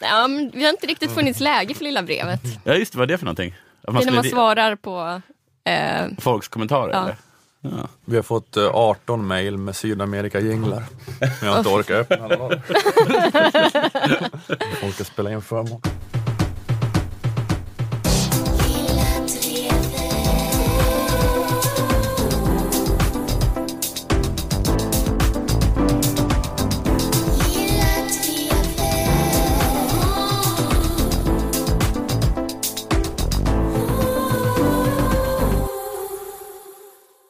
Ja, men vi har inte riktigt funnits läge för lilla brevet. Ja just det, vad är det för någonting? Att Det är när man svarar på... Eh, Folks kommentarer Ja. eller? Ja. Vi har fått eh, 18 mejl med Sydamerika-jinglar. Men jag har inte orkat öppna alla. Folk ska spela in förmån.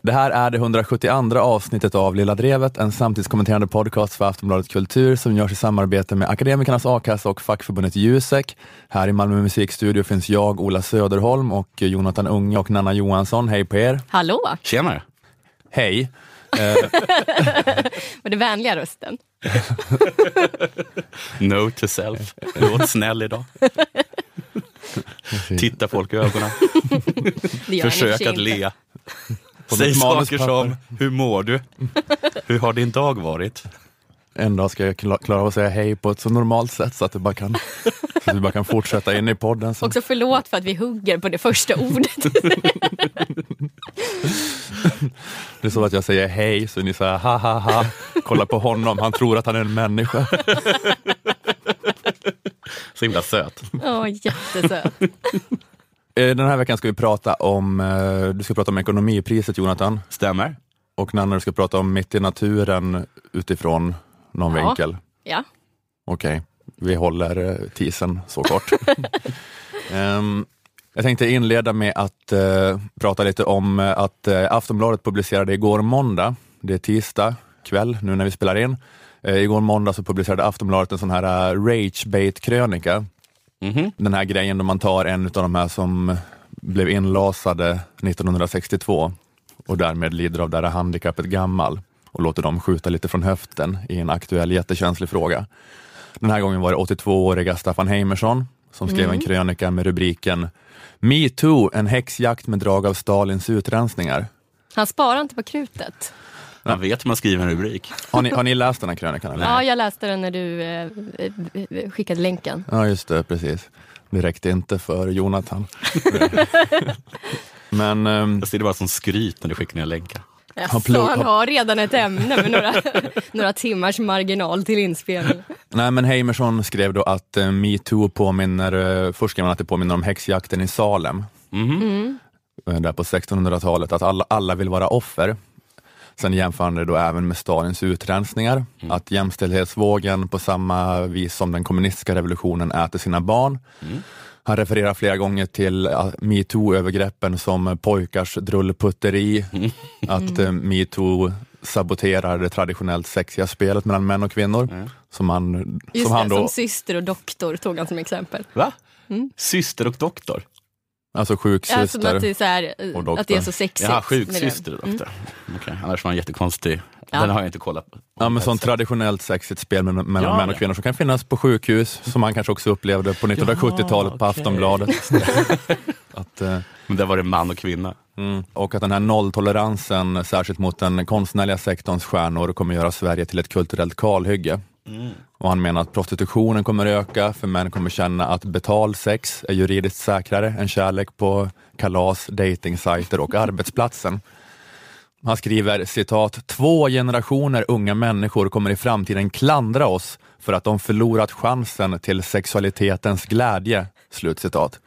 Det här är det 172 avsnittet av Lilla Drevet, en samtidskommenterande podcast för Aftonbladet Kultur som görs i samarbete med Akademikernas A-kassa och fackförbundet Jusek. Här i Malmö musikstudio finns jag, Ola Söderholm och Jonathan Unge och Nanna Johansson. Hej på er! hallå, Tjenare! Hej! Eh, var det vänliga rösten? No to self. Låt snäll idag. Titta folk i ögonen. Försök att inte. le. På Säg saker som, hur mår du? Hur har din dag varit? en dag ska jag kla- klara av att säga hej på ett så normalt sätt så att, det bara kan, så att vi bara kan fortsätta in i podden. Sen. Också förlåt för att vi hugger på det första ordet. Det är så att jag säger hej så ni säger ha ha ha, kolla på honom, han tror att han är en människa. Så himla söt. Åh, jättesöt. Eh, Den här veckan ska vi prata om, eh, du ska prata om ekonomipriset Jonathan Stämmer. och Nanna du ska prata om mitt i naturen utifrån någon Ja. vinkel. Ja. Okej, vi håller eh, tisen så kort. Ehm, jag tänkte inleda med att eh, prata lite om att eh, Aftonbladet publicerade igår måndag, det är tisdag kväll nu när vi spelar in. Eh, igår måndag så publicerade Aftonbladet en sån här uh, rage-bait-krönika. Mhm. Den här grejen då man tar en av de här som blev inlasade 1962 och därmed lider av det här handikappet gammal och låter dem skjuta lite från höften i en aktuell jättekänslig fråga. Den här gången var det 82-åriga Staffan Heimersson som skrev en krönika med rubriken Metoo, en häxjakt med drag av Stalins utrensningar. Han sparar inte på krutet. Man vet hur man skriver en rubrik. Har ni, har ni läst den här krönikan? Eller? Ja, jag läste den när du eh, eh, skickade länken. Ja, just det, precis. Det räckte inte för Jonathan. Men ehm, Jag ser det bara som skryt när du skickar ner länkar. Jaså, han har redan ett ämne med några, några timmars marginal till inspelning. Nej, men Heimersson skrev då att eh, metoo påminner, eh, först skrev han att det påminner om häxjakten i Salem, Mhm. eh, där på 1600-talet, att alla, alla vill vara offer. Sen jämför han det då även med Stalins utrensningar, att jämställdhetsvågen på samma vis som den kommunistiska revolutionen äter sina barn. Han refererar flera gånger till metoo-övergreppen som pojkars drullputteri, att uh, metoo saboterar det traditionellt sexiga spelet mellan män och kvinnor. Som han, Just som han det, då, som syster och doktor tog han som exempel. Va? Syster och doktor? Alltså Ja, som sjuksyster. att det är, så här, eh, att det är så sexigt. Jaha, sjuksyster och doktor. Okej, annars var han jättekonstig. Den har jag inte kollat på. Ja, men sånt traditionellt sexigt spel mellan Ja, män och ja. kvinnor som kan finnas på sjukhus, som man kanske också upplevde på 1970-talet på okej. Aftonbladet. att, eh, Men där var det man och kvinna. mm, och att den här nolltoleransen, särskilt mot den konstnärliga sektorns stjärnor, kommer göra Sverige till ett kulturellt kalhygge. Och han menar att prostitutionen kommer öka, för män kommer känna att betalsex är juridiskt säkrare än kärlek på kalas, dejtingsajter och arbetsplatsen. Han skriver citat, två generationer unga människor kommer i framtiden klandra oss för att de förlorat chansen till sexualitetens glädje. Slutcitat.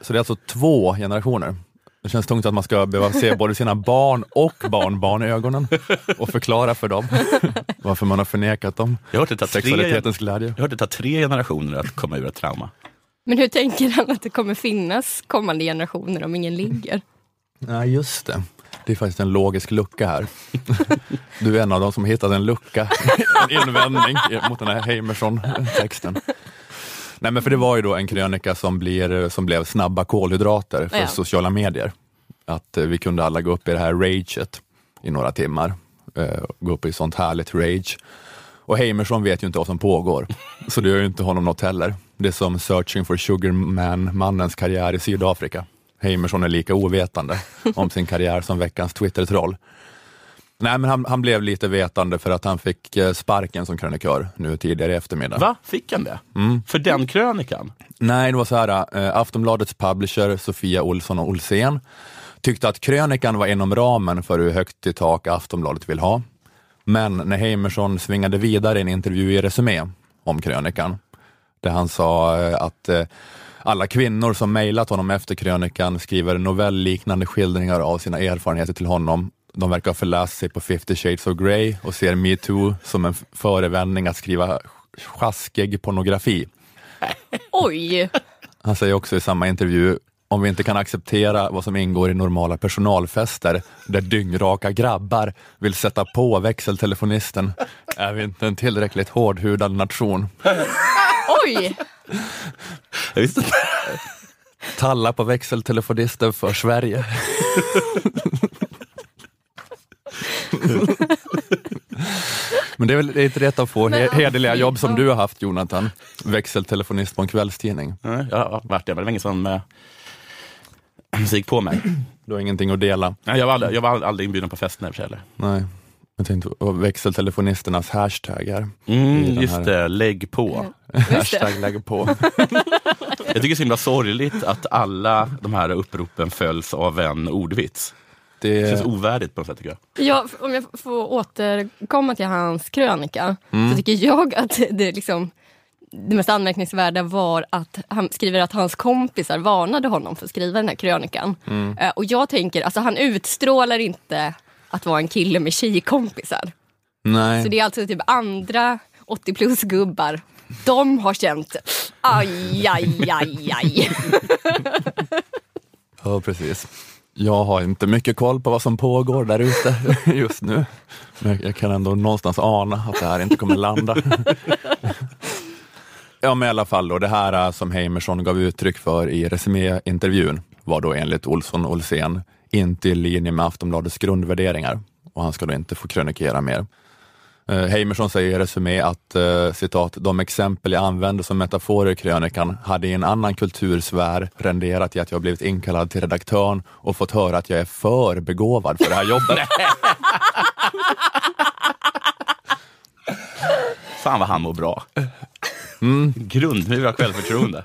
Så det är alltså två generationer. Det känns tungt att man ska behöva se både sina barn och barnbarn i ögonen och förklara för dem varför man har förnekat dem Jag har hört det ta tre, sexualitetens glädje. jag har hört det ta tre generationer att komma ur ett trauma. Men hur tänker han att det kommer finnas kommande generationer om ingen ligger? Ja, just det. Det är faktiskt en logisk lucka här. Du är en av dem som hittat en lucka, en invändning mot den här Heimerson-texten. Nej men för det var ju då en krönika som, blir, som blev snabba kolhydrater för Ja. sociala medier. Att eh, vi kunde alla gå upp i det här raget i några timmar. Eh, gå upp i sånt härligt rage. Och Heimerson vet ju inte vad som pågår, så det gör ju inte honom något heller. Det är som Searching for Sugar Man-mannens karriär i Sydafrika. Heimerson är lika ovetande om sin karriär som veckans Twitter-troll. Nej, men han, han blev lite vetande för att han fick eh, sparken som krönikör nu tidigare i eftermiddag. Va? Fick han det? Mm. För den krönikan? Nej, det var så här, eh, Aftonbladets publisher Sofia Olsson och Olsén tyckte att krönikan var inom ramen för hur högt i tak Aftonbladet vill ha. Men när Heimerson svingade vidare i en intervju i Resumé om krönikan, där han sa eh, att alla kvinnor som mejlat honom efter krönikan skriver novellliknande skildringar av sina erfarenheter till honom. De verkar ha förläst sig på 50 shades of Grey och ser metoo som en förevändning att skriva sjaskig pornografi. Oj! Han säger också i samma intervju, om vi inte kan acceptera vad som ingår i normala personalfester där dyngraka grabbar vill sätta på växeltelefonisten, är vi inte en tillräckligt hårdhudad nation. Oj! Talla på växeltelefonisten för Sverige. Men det är väl det är inte rätt att få he hederliga jobb som du har haft Jonathan, växeltelefonist på en kvällstidning. Nej, Jag har varit det, men det var ingen som eh, som gick på mig. Du har ingenting att dela. Nej, jag, var aldrig, jag var aldrig inbjuden på festen i och för sig heller. Nej. Jag tänkte på växeltelefonisternas hashtaggar. Mm, just här- det, lägg på. Hashtag lägger på. Jag tycker det är så himla sorgligt att alla de här uppropen följs av en ordvits. Det Det, känns ovärdigt på något sätt tycker jag. Ja, om jag får återkomma till hans krönika Mm. så tycker jag att det, liksom, det mest anmärkningsvärda var att han skriver att hans kompisar varnade honom för att skriva den här krönikan. Mm. Eh, Och jag tänker, alltså han utstrålar inte att vara en kille med tjejkompisar. nej. Så det är alltså typ andra 80 plus gubbar. De har känt aj, aj, aj, aj. Ja, precis. Jag har inte mycket koll på vad som pågår där ute just nu. Men jag kan ändå någonstans ana att det här inte kommer landa. Ja, men i alla fall då, det här äh, som Heimerson gav uttryck för i Resumé-intervjun var då enligt Olsson Olsén inte i linje med Aftonbladets grundvärderingar och han ska då inte få krönikera mer. Eh, Heimerson säger i Resumé att eh, citat, de exempel jag använde som metaforer i krönikan hade i en annan kultursfär renderat i att jag blivit inkallad till redaktören och fått höra att jag är för begåvad för det här jobbet. Fan vad han mår bra. Mm. Grundmurat självförtroende.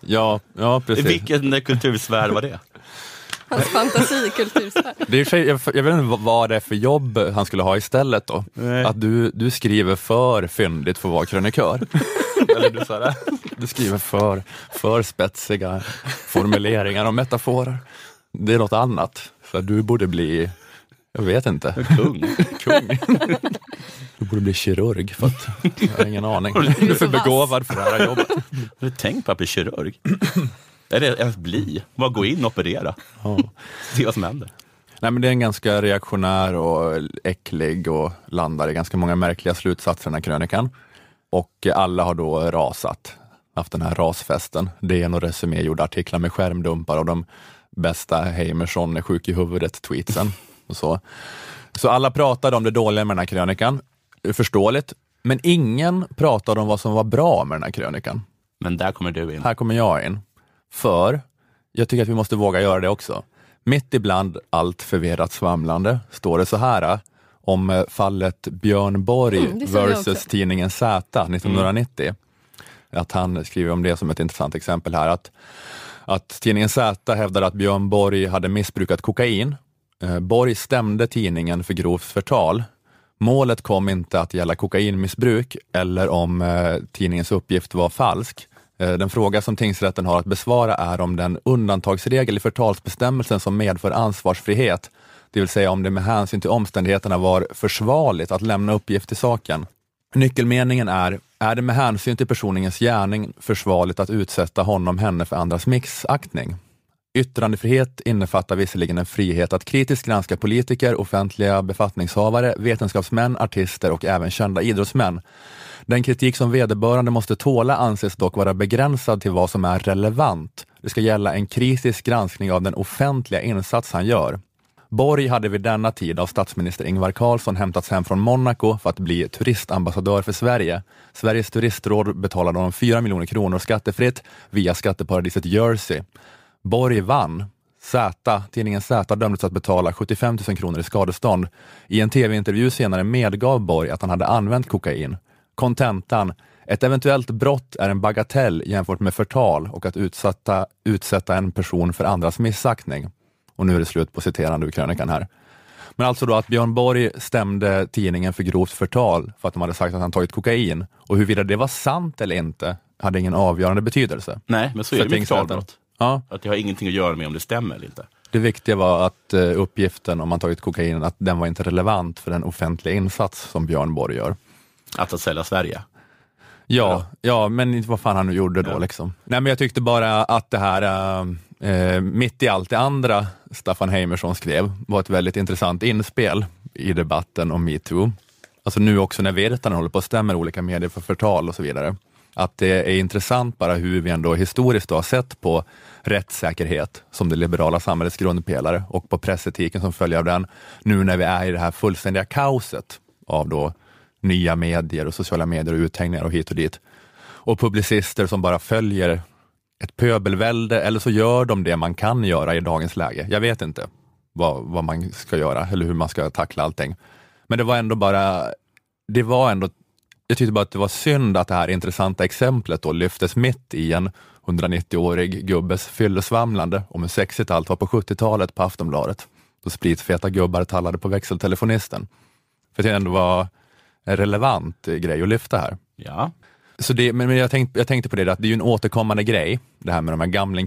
ja, ja, precis. Vilken kultursfär var det? Hans fantasikultursfär. Det är jag, jag vet inte vad- det är för jobb han skulle ha istället då. Nej. Att du, du skriver för fyndigt för att vara krönikör. Eller du, så du skriver för, för spetsiga formuleringar och metaforer. Det är något annat. Så du borde bli, jag vet inte, Kung. kung. Du borde bli kirurg för att jag har ingen aning. Du är för begåvad för det här jobbet. Har du tänkt på att bli kirurg? Är det ens bli? Bara gå in och operera. Ja. Se vad som händer. Nej, men det är en ganska reaktionär och äcklig och landar i ganska många märkliga slutsatser den här krönikan. Och alla har då rasat, haft den här rasfesten. DN och Resumé gjorde artiklar med skärmdumpar och de bästa Heimerson är sjuk i huvudet-tweetsen. Och så. så alla pratade om det dåliga med den här krönikan, förståeligt, men ingen pratade om vad som var bra med den här krönikan. Men där kommer du in. Här kommer jag in. För jag tycker att vi måste våga göra det också. Mitt ibland allt förvirrat svamlande står det så här eh, om eh, fallet Björn Borg Mm, versus tidningen Z 1990. Att han skriver om det som ett intressant exempel här. Att, att tidningen Z hävdar att Björn Borg hade missbrukat kokain. Eh, Borg stämde tidningen för grovt förtal. Målet kom inte att gälla kokainmissbruk eller om tidningens uppgift var falsk. Eh, den fråga som tingsrätten har att besvara är om den undantagsregel i förtalsbestämmelsen som medför ansvarsfrihet, det vill säga om det med hänsyn till omständigheterna var försvarligt att lämna uppgift i saken. Nyckelmeningen är, är det med hänsyn till personens gärning försvarligt att utsätta honom, henne för andras missaktning? Yttrandefrihet innefattar visserligen en frihet att kritiskt granska politiker, offentliga befattningshavare, vetenskapsmän, artister och även kända idrottsmän. Den kritik som vederbörande måste tåla anses dock vara begränsad till vad som är relevant. Det ska gälla en kritisk granskning av den offentliga insats han gör. Borg hade vid denna tid av statsminister Ingvar Carlsson hämtats hem från Monaco för att bli turistambassadör för Sverige. Sveriges turistråd betalade honom 4 miljoner kronor skattefritt via skatteparadiset Jersey. Borg vann, Z, tidningen Z dömdes att betala 75 000 kronor i skadestånd. I en tv-intervju senare medgav Borg att han hade använt kokain. Kontentan, ett eventuellt brott är en bagatell jämfört med förtal och att utsätta, utsätta en person för andras missaktning. Och nu är det slut på citerande ur krönikan här. Men alltså då att Björn Borg stämde tidningen för grovt förtal för att de hade sagt att han tagit kokain och huruvida det var sant eller inte hade ingen avgörande betydelse. Nej, men så är det med förtalbrott. Ja, Att det har ingenting att göra med om det stämmer eller inte. det viktiga var att eh, uppgiften om man tagit kokain, att den var inte relevant för den offentliga insats som Björn Borg gör. Att att sälja Sverige. Ja, ja, men vad fan han nu gjorde då Ja. liksom. Nej, men jag tyckte bara att det här, eh, mitt i allt det andra Staffan Heimersson skrev, var ett väldigt intressant inspel i debatten om metoo. Alltså nu också när Virtanen håller på att stämma olika medier för förtal och så vidare. Att det är intressant bara hur vi ändå historiskt har sett på rättssäkerhet som det liberala samhällets grundpelare och på pressetiken som följer av den. Nu när vi är i det här fullständiga kaoset av då nya medier och sociala medier och uthängningar och hit och dit. Och publicister som bara följer ett pöbelvälde eller så gör de det man kan göra i dagens läge. Jag vet inte vad, vad man ska göra eller hur man ska tackla allting. Men det var ändå bara, det var ändå, jag tyckte bara att det var synd att det här intressanta exemplet då lyftes mitt i en 190-årig gubbes fyllesvamlande om hur sexigt allt var på 70-talet på Aftonbladet. Då spritfeta gubbar tallade på växeltelefonisten. För det ändå var en relevant grej att lyfta här. Ja. Så det, men jag, tänkte, jag tänkte på det, att det är ju en återkommande grej, det här med de här gamling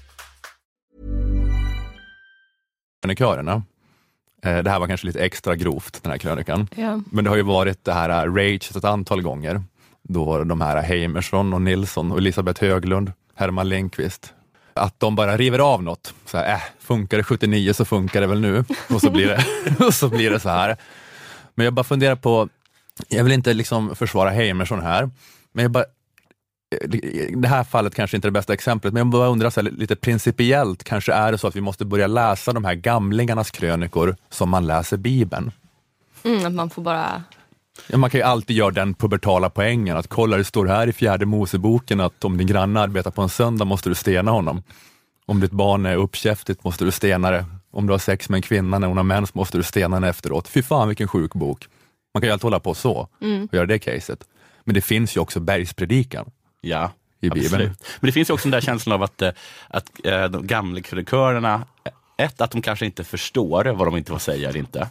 Krönikörerna. Eh, Det här var kanske lite extra grovt, den här krönikan. Ja. Men det har ju varit det här äh, rage ett antal gånger, då de här Heimersson och Nilsson och Elisabeth Höglund, Herman Lindqvist, att de bara river av något. Så här, äh, funkar det 79 så funkar det väl nu. Och så blir det, och så, blir det så här. Men jag bara funderar på, jag vill inte liksom försvara Heimersson här, men jag bara, det här fallet kanske inte är det bästa exemplet, men jag bara undrar så här, lite principiellt, kanske är det så att vi måste börja läsa de här gamlingarnas krönikor som man läser Bibeln. Mm, att man får bara... Ja, man kan ju alltid göra den pubertala poängen att kolla det står här i fjärde Moseboken att om din granne arbetar på en söndag måste du stena honom. Om ditt barn är uppkäftigt måste du stena det. Om du har sex med en kvinna när hon har mens måste du stena henne efteråt. Fy fan vilken sjuk bok. Man kan ju alltid hålla på så och göra det caset. Men det finns ju också bergspredikan. Ja, I Bibeln. absolut. Men det finns ju också den där känslan av att, eh, att eh, de gamla krönikörerna ett, att de kanske inte förstår vad de inte får säga eller inte.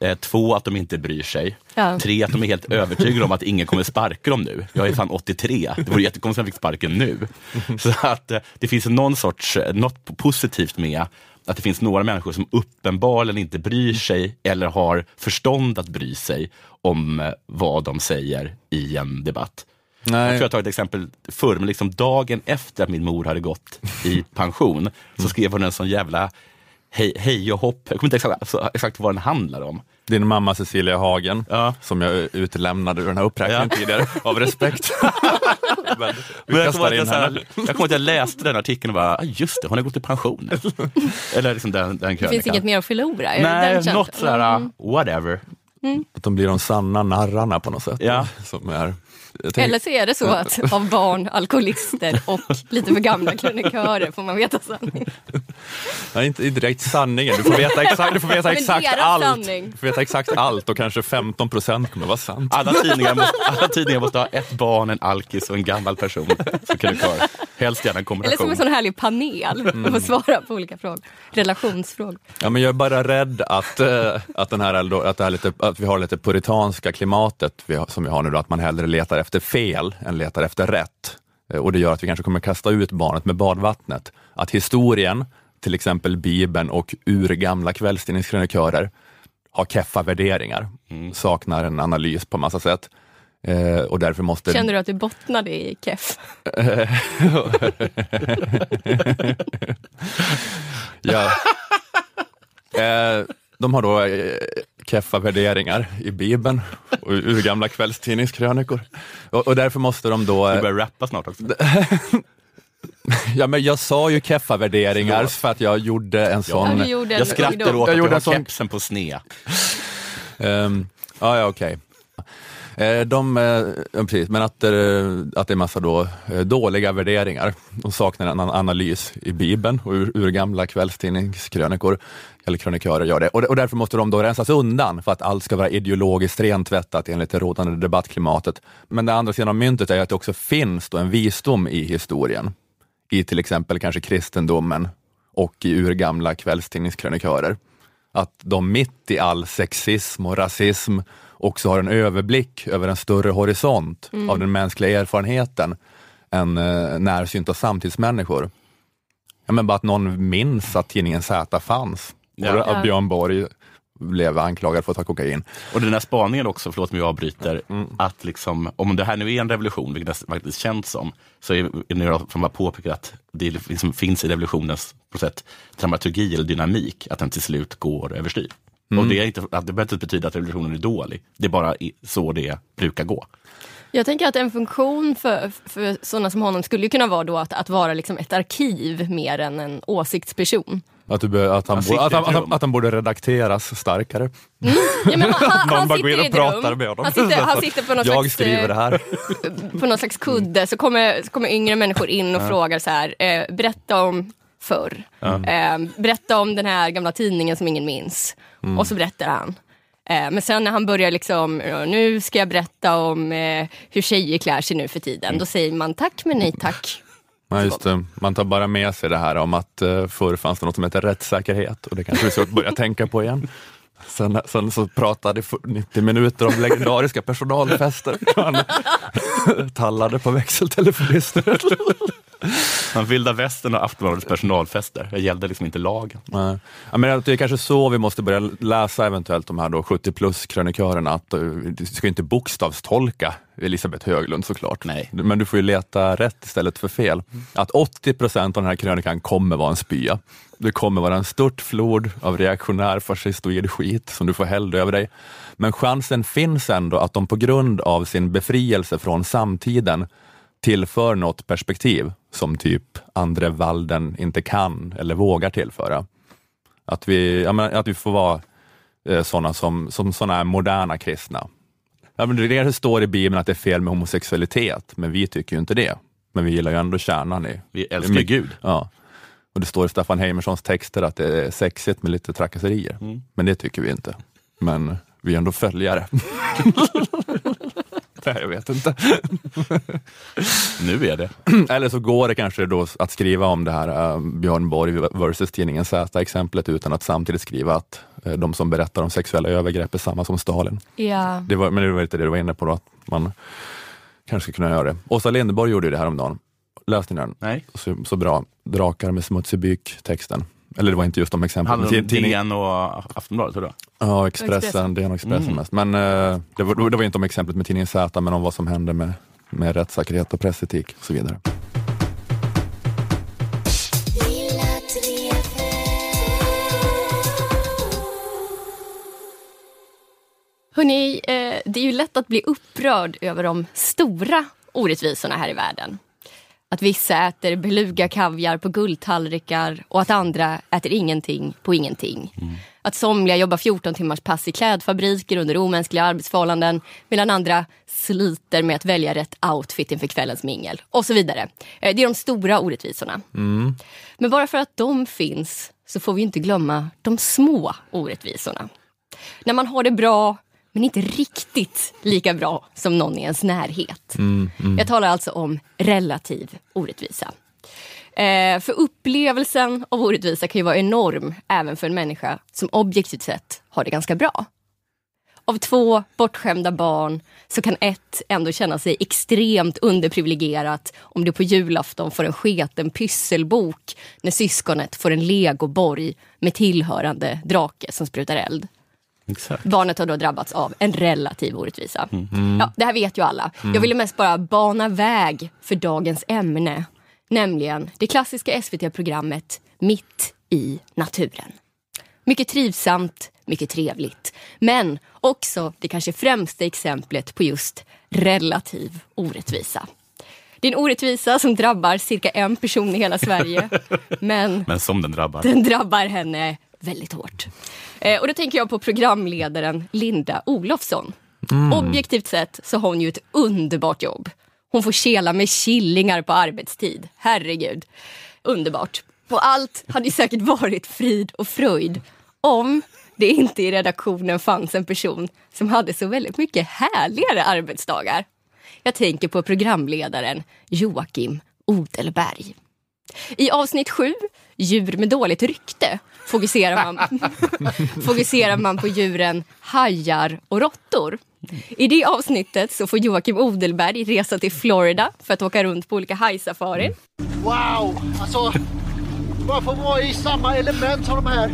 Eh, två, att de inte bryr sig. Ja. Tre, att de är helt övertygade om att ingen kommer sparka dem nu. Jag är fan 83, det vore jättekonstigt om jag fick sparken nu. Så att eh, det finns någon sorts, eh, något positivt med att det finns några människor som uppenbarligen inte bryr sig eller har förstånd att bry sig om eh, vad de säger i en debatt. Jag tror jag tar ett exempel förr, men liksom dagen efter att min mor hade gått i pension så skrev hon en sån jävla hej, hej och hopp. Jag kommer inte exakt, alltså, exakt vad den handlar om. Din mamma Cecilia Hagen, Ja. som jag utelämnade ur den här uppräkningen Ja. tidigare, av respekt. Men jag, kommer kastar att att jag läste den artikeln och bara, ah, just det, hon har gått i pension. Eller liksom den, den Det finns inget mer att förlora. Nej, något sådär, Mm. whatever. Att de blir de sanna narrarna på något sätt. Ja. Som är, tänker- Eller så är det så att av barn, alkoholister och lite för gamla krönikörer får man veta sanningen. Nej, inte inte direkt sanningen. Du får veta exakt, du får veta exakt allt. sanning. Du får veta exakt allt och kanske 15 procent kommer vara sant. Alla tidningar, måste, alla tidningar måste ha ett barn, en alkis och en gammal person som krönikör. Helst gärna en Eller som kombination. en sån härlig panel Mm. och får svara på olika frågor. Relationsfrågor. Ja, men jag är bara rädd att, eh, att, den här, att, det här lite, att vi har lite puritanska klimatet vi har, som vi har nu, då, att man hellre letar efter fel än letar efter rätt. Eh, Och det gör att vi kanske kommer kasta ut barnet med badvattnet. Att historien, till exempel Bibeln och urgamla kvällstidningskrönikörer har keffa värderingar, saknar en analys på massa sätt. Eh, och därför måste... Känner du att du bottnade i keff? ja. eh, de har då eh, keffa värderingar i Bibeln och ur gamla kvällstidningskrönikor. Och, och därför måste de då... Du Eh, börjar rappa snart också. ja, men jag sa ju keffa värderingar för att jag gjorde en sån... Ja, du gjorde en- Jag skrattar åt Jag att gjorde du har en sån- kepsen på sned. Um, ja, ja, okej. Eh, Eh, de, eh, ja, precis, men att, eh, att det är massa då, dåliga värderingar. De saknar en analys i Bibeln och ur, ur gamla kvällstidningskrönikor, eller krönikörer gör det. Och, och därför måste de då rensas undan för att allt ska vara ideologiskt rentvättat enligt det rådande debattklimatet. Men den andra sidan av myntet är att det också finns då en visdom i historien. I till exempel kanske kristendomen och i urgamla kvällstidningskrönikörer att de mitt i all sexism och rasism också har en överblick över en större horisont av den mänskliga erfarenheten än eh, närsynta samtidsmänniskor. Ja, men bara att någon minns att tidningen Z fanns Ja. och att. Björn Borg blev anklagad för att ta kokain. Och den här spaningen också, förlåt om jag avbryter, Mm. att liksom, om det här nu är en revolution, vilket det faktiskt känns som, så är det några som bara påpekar att det liksom finns i revolutionens process dramaturgi eller dynamik, att den till slut går överstyr. Mm. Och det, är inte, att det behöver inte betyda att revolutionen är dålig, det är bara så det brukar gå. Jag tänker att en funktion för, för sådana som honom skulle kunna vara då att, att vara liksom ett arkiv mer än en åsiktsperson. Att, du, att, han, Han bo, att, han, att, han, att han borde redakteras starkare. Ja, men han, han, Någon han bara går in sitter i och pratar med honom. Han sitter, han sitter på någon Jag slags, skriver det eh, här. på någon slags kudde så kommer, så kommer yngre människor in och frågar så här, eh, berätta om förr. Eh, berätta om den här gamla tidningen som ingen minns. Mm. Och så berättar han. Eh, men sen när han börjar liksom, "Ja, nu ska jag berätta om eh, hur tjejer klär sig nu för tiden. Mm. Då säger man tack men nej tack. Ja, just det. Man tar bara med sig det här om att uh, förr fanns det något som heter rättssäkerhet och det kanske vi ska börja tänka på igen. Sen, sen så pratade i 90 minuter om legendariska personalfester. Han tallade på växeltelefonister. Man vilda västern och Aftonbladets personalfester, det gällde liksom inte lagen. Nej. Ja, men det är kanske så vi måste börja läsa eventuellt de här då 70 plus krönikörerna. Att, eh, du ska inte bokstavstolka Elisabeth Höglund såklart. Nej. Men du får ju leta rätt istället för fel. Att 80 procent av den här krönikan kommer vara en spya. Det kommer vara en störtflod av reaktionär fascistoid skit som du får hälda över dig. Men chansen finns ändå att de på grund av sin befrielse från samtiden tillför något perspektiv som typ andre Walden inte kan eller vågar tillföra. Att vi, ja, men, att vi får vara eh, sådana som, som såna här moderna kristna. Ja, men det står i Bibeln att det är fel med homosexualitet, men vi tycker ju inte det. Men vi gillar ju ändå kärnan i... Vi älskar i- Gud. Ja. Och det står i Staffan Heimerssons texter att det är sexigt med lite trakasserier. Men det tycker vi inte. Men vi är ändå följare. Nej, jag vet inte. Nu är det. Eller så går det kanske då att skriva om det här uh, Björn Borg versus tidningen Z-exemplet utan att samtidigt skriva att eh, de som berättar om sexuella övergrepp är samma som Stalin. Ja. Det var, men det var inte det du var inne på då, att man kanske kunna göra det. Åsa Linderborg gjorde ju det här om dagen. Läste ni den? Nej. Så, så bra. Drakar med smutsig byk-texten. Eller det var inte just de exemplen. Handlar det om DN och Aftonbladet? tror du? Ja, Expressen. Expressen, DN och Expressen Mm. mest. Men eh, det, var, det var inte om exemplet med tidningen Z, men om vad som hände med, med rättssäkerhet och pressetik och så vidare. Hörrni, eh, det är ju lätt att bli upprörd över de stora orättvisorna här i världen. Att vissa äter beluga kaviar på guldtallrikar och att andra äter ingenting på ingenting. Att somliga jobbar 14 timmars pass i klädfabriker under omänskliga arbetsförhållanden medan andra sliter med att välja rätt outfit inför kvällens mingel och så vidare. Eh, Det är de stora orättvisorna. Men bara för att de finns så får vi inte glömma de små orättvisorna. När man har det bra men inte riktigt lika bra som någon i ens närhet. Jag talar alltså om relativ orättvisa. Eh, för upplevelsen av orättvisa kan ju vara enorm även för en människa som objektivt sett har det ganska bra. Av två bortskämda barn så kan ett ändå känna sig extremt underprivilegierat om det på julafton får en sketen pysselbok när syskonet får en legoborg med tillhörande drake som sprutar eld. Exakt. Barnet har då drabbats av en relativ orättvisa. Ja, det här vet ju alla. Jag ville mest bara bana väg för dagens ämne. Nämligen det klassiska SVT-programmet Mitt i naturen. Mycket trivsamt, mycket trevligt. Men också det kanske främsta exemplet på just relativ orättvisa. Det är en orättvisa som drabbar cirka en person i hela Sverige. men Men som den drabbar. den drabbar henne väldigt hårt. Eh, och då tänker jag på programledaren Linda Olofsson. Objektivt sett så har hon ju ett underbart jobb. Hon får kela med killingar på arbetstid. Herregud. Underbart. Och allt hade säkert varit frid och fröjd om det inte i redaktionen fanns en person som hade så väldigt mycket härligare arbetsdagar. Jag tänker på programledaren Joakim Odelberg. I avsnitt sju, Djur med dåligt rykte, fokuserar man, fokuserar man på djuren hajar och råttor. I det avsnittet så får Joakim Odelberg resa till Florida för att åka runt på olika hajsafarin. Wow! Alltså, bara få vara i samma element som de här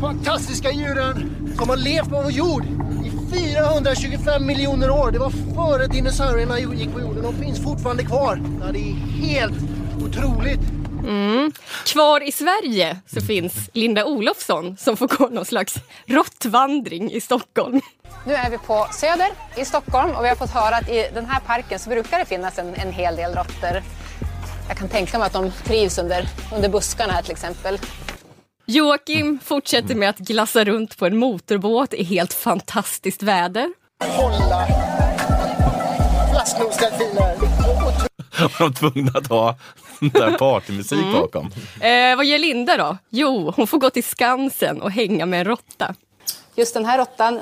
fantastiska djuren som har levt på vår jord i 425 miljoner år. Det var före dinosaurierna gick på jorden. De finns fortfarande kvar. Det är helt otroligt. Kvar i Sverige så finns Linda Olofsson som får gå någon slags råttvandring i Stockholm. Nu är vi på Söder i Stockholm och vi har fått höra att i den här parken så brukar det finnas en, en hel del råttor. Jag kan tänka mig att de trivs under, under buskarna här till exempel. Joakim fortsätter med att glassa runt på en motorbåt i helt fantastiskt väder. Hålla flasknosdelfiner. De var tvungna att ha där partymusik Mm. bakom. Eh, vad gör Linda då? Jo, hon får gå till Skansen och hänga med en råtta. Just den här råttan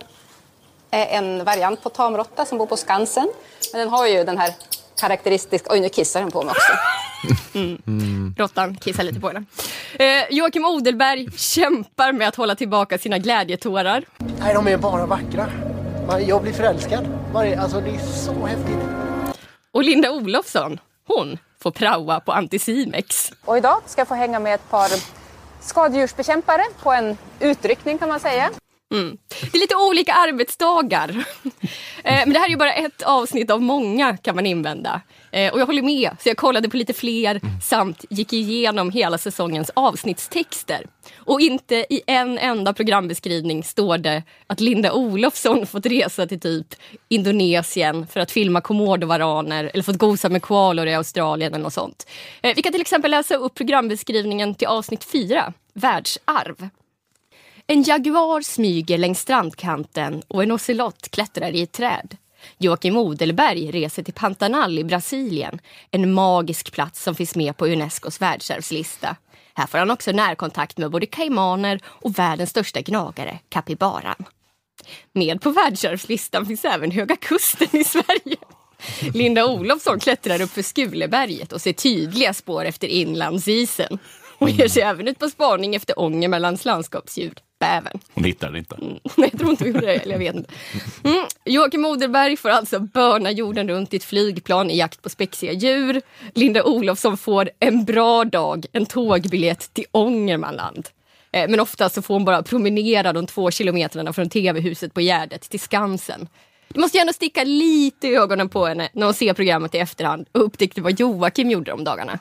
är en variant på tamråtta som bor på Skansen. Men den har ju den här karaktäristiska... Oj, nu kissar den på mig också. Råttan kissar lite på henne. Eh, Joakim Odelberg kämpar med att hålla tillbaka sina glädjetårar. Nej, de är bara vackra. Jag blir förälskad. Alltså, det är så häftigt. Och Linda Olofsson, hon får praoa på Anticimex. Och idag ska jag få hänga med ett par skadedjursbekämpare på en utryckning kan man säga. Det är lite olika arbetsdagar. Eh, Men det här är ju bara ett avsnitt av många kan man invända. Eh, Och jag håller med, så jag kollade på lite fler samt gick igenom hela säsongens avsnittstexter. Och inte i en enda programbeskrivning står det att Linda Olofsson fått resa till typ Indonesien för att filma komodovaraner eller fått gosa med koalor i Australien eller något sånt. Eh, vi kan till exempel läsa upp programbeskrivningen till avsnitt 4, Världsarv. En jaguar smyger längs strandkanten och en ocelott klättrar i ett träd. Joakim Odelberg reser till Pantanal i Brasilien, en magisk plats som finns med på Unescos världsarvslista. Här får han också närkontakt med både kaimaner och världens största gnagare, kapibaran. Med på världsarvslistan finns även Höga Kusten i Sverige. Linda Olofsson klättrar upp för Skuleberget och ser tydliga spår efter inlandsisen. Hon ger sig även ut på spaning efter Ångermanlands landskapsdjur, bävern. Hon hittar den inte. Nej, jag tror inte vi gjorde det. Eller jag vet inte. Mm. Joakim Odelberg får alltså börna jorden runt i ett flygplan i jakt på spexiga djur. Linda Olofsson får en bra dag, en tågbiljett till Ångermanland. Eh, Men ofta så får hon bara promenera de två kilometrarna från tv-huset på Gärdet till Skansen. Det måste ju ändå sticka lite i ögonen på henne när hon ser programmet i efterhand och upptäckte vad Joakim gjorde de dagarna.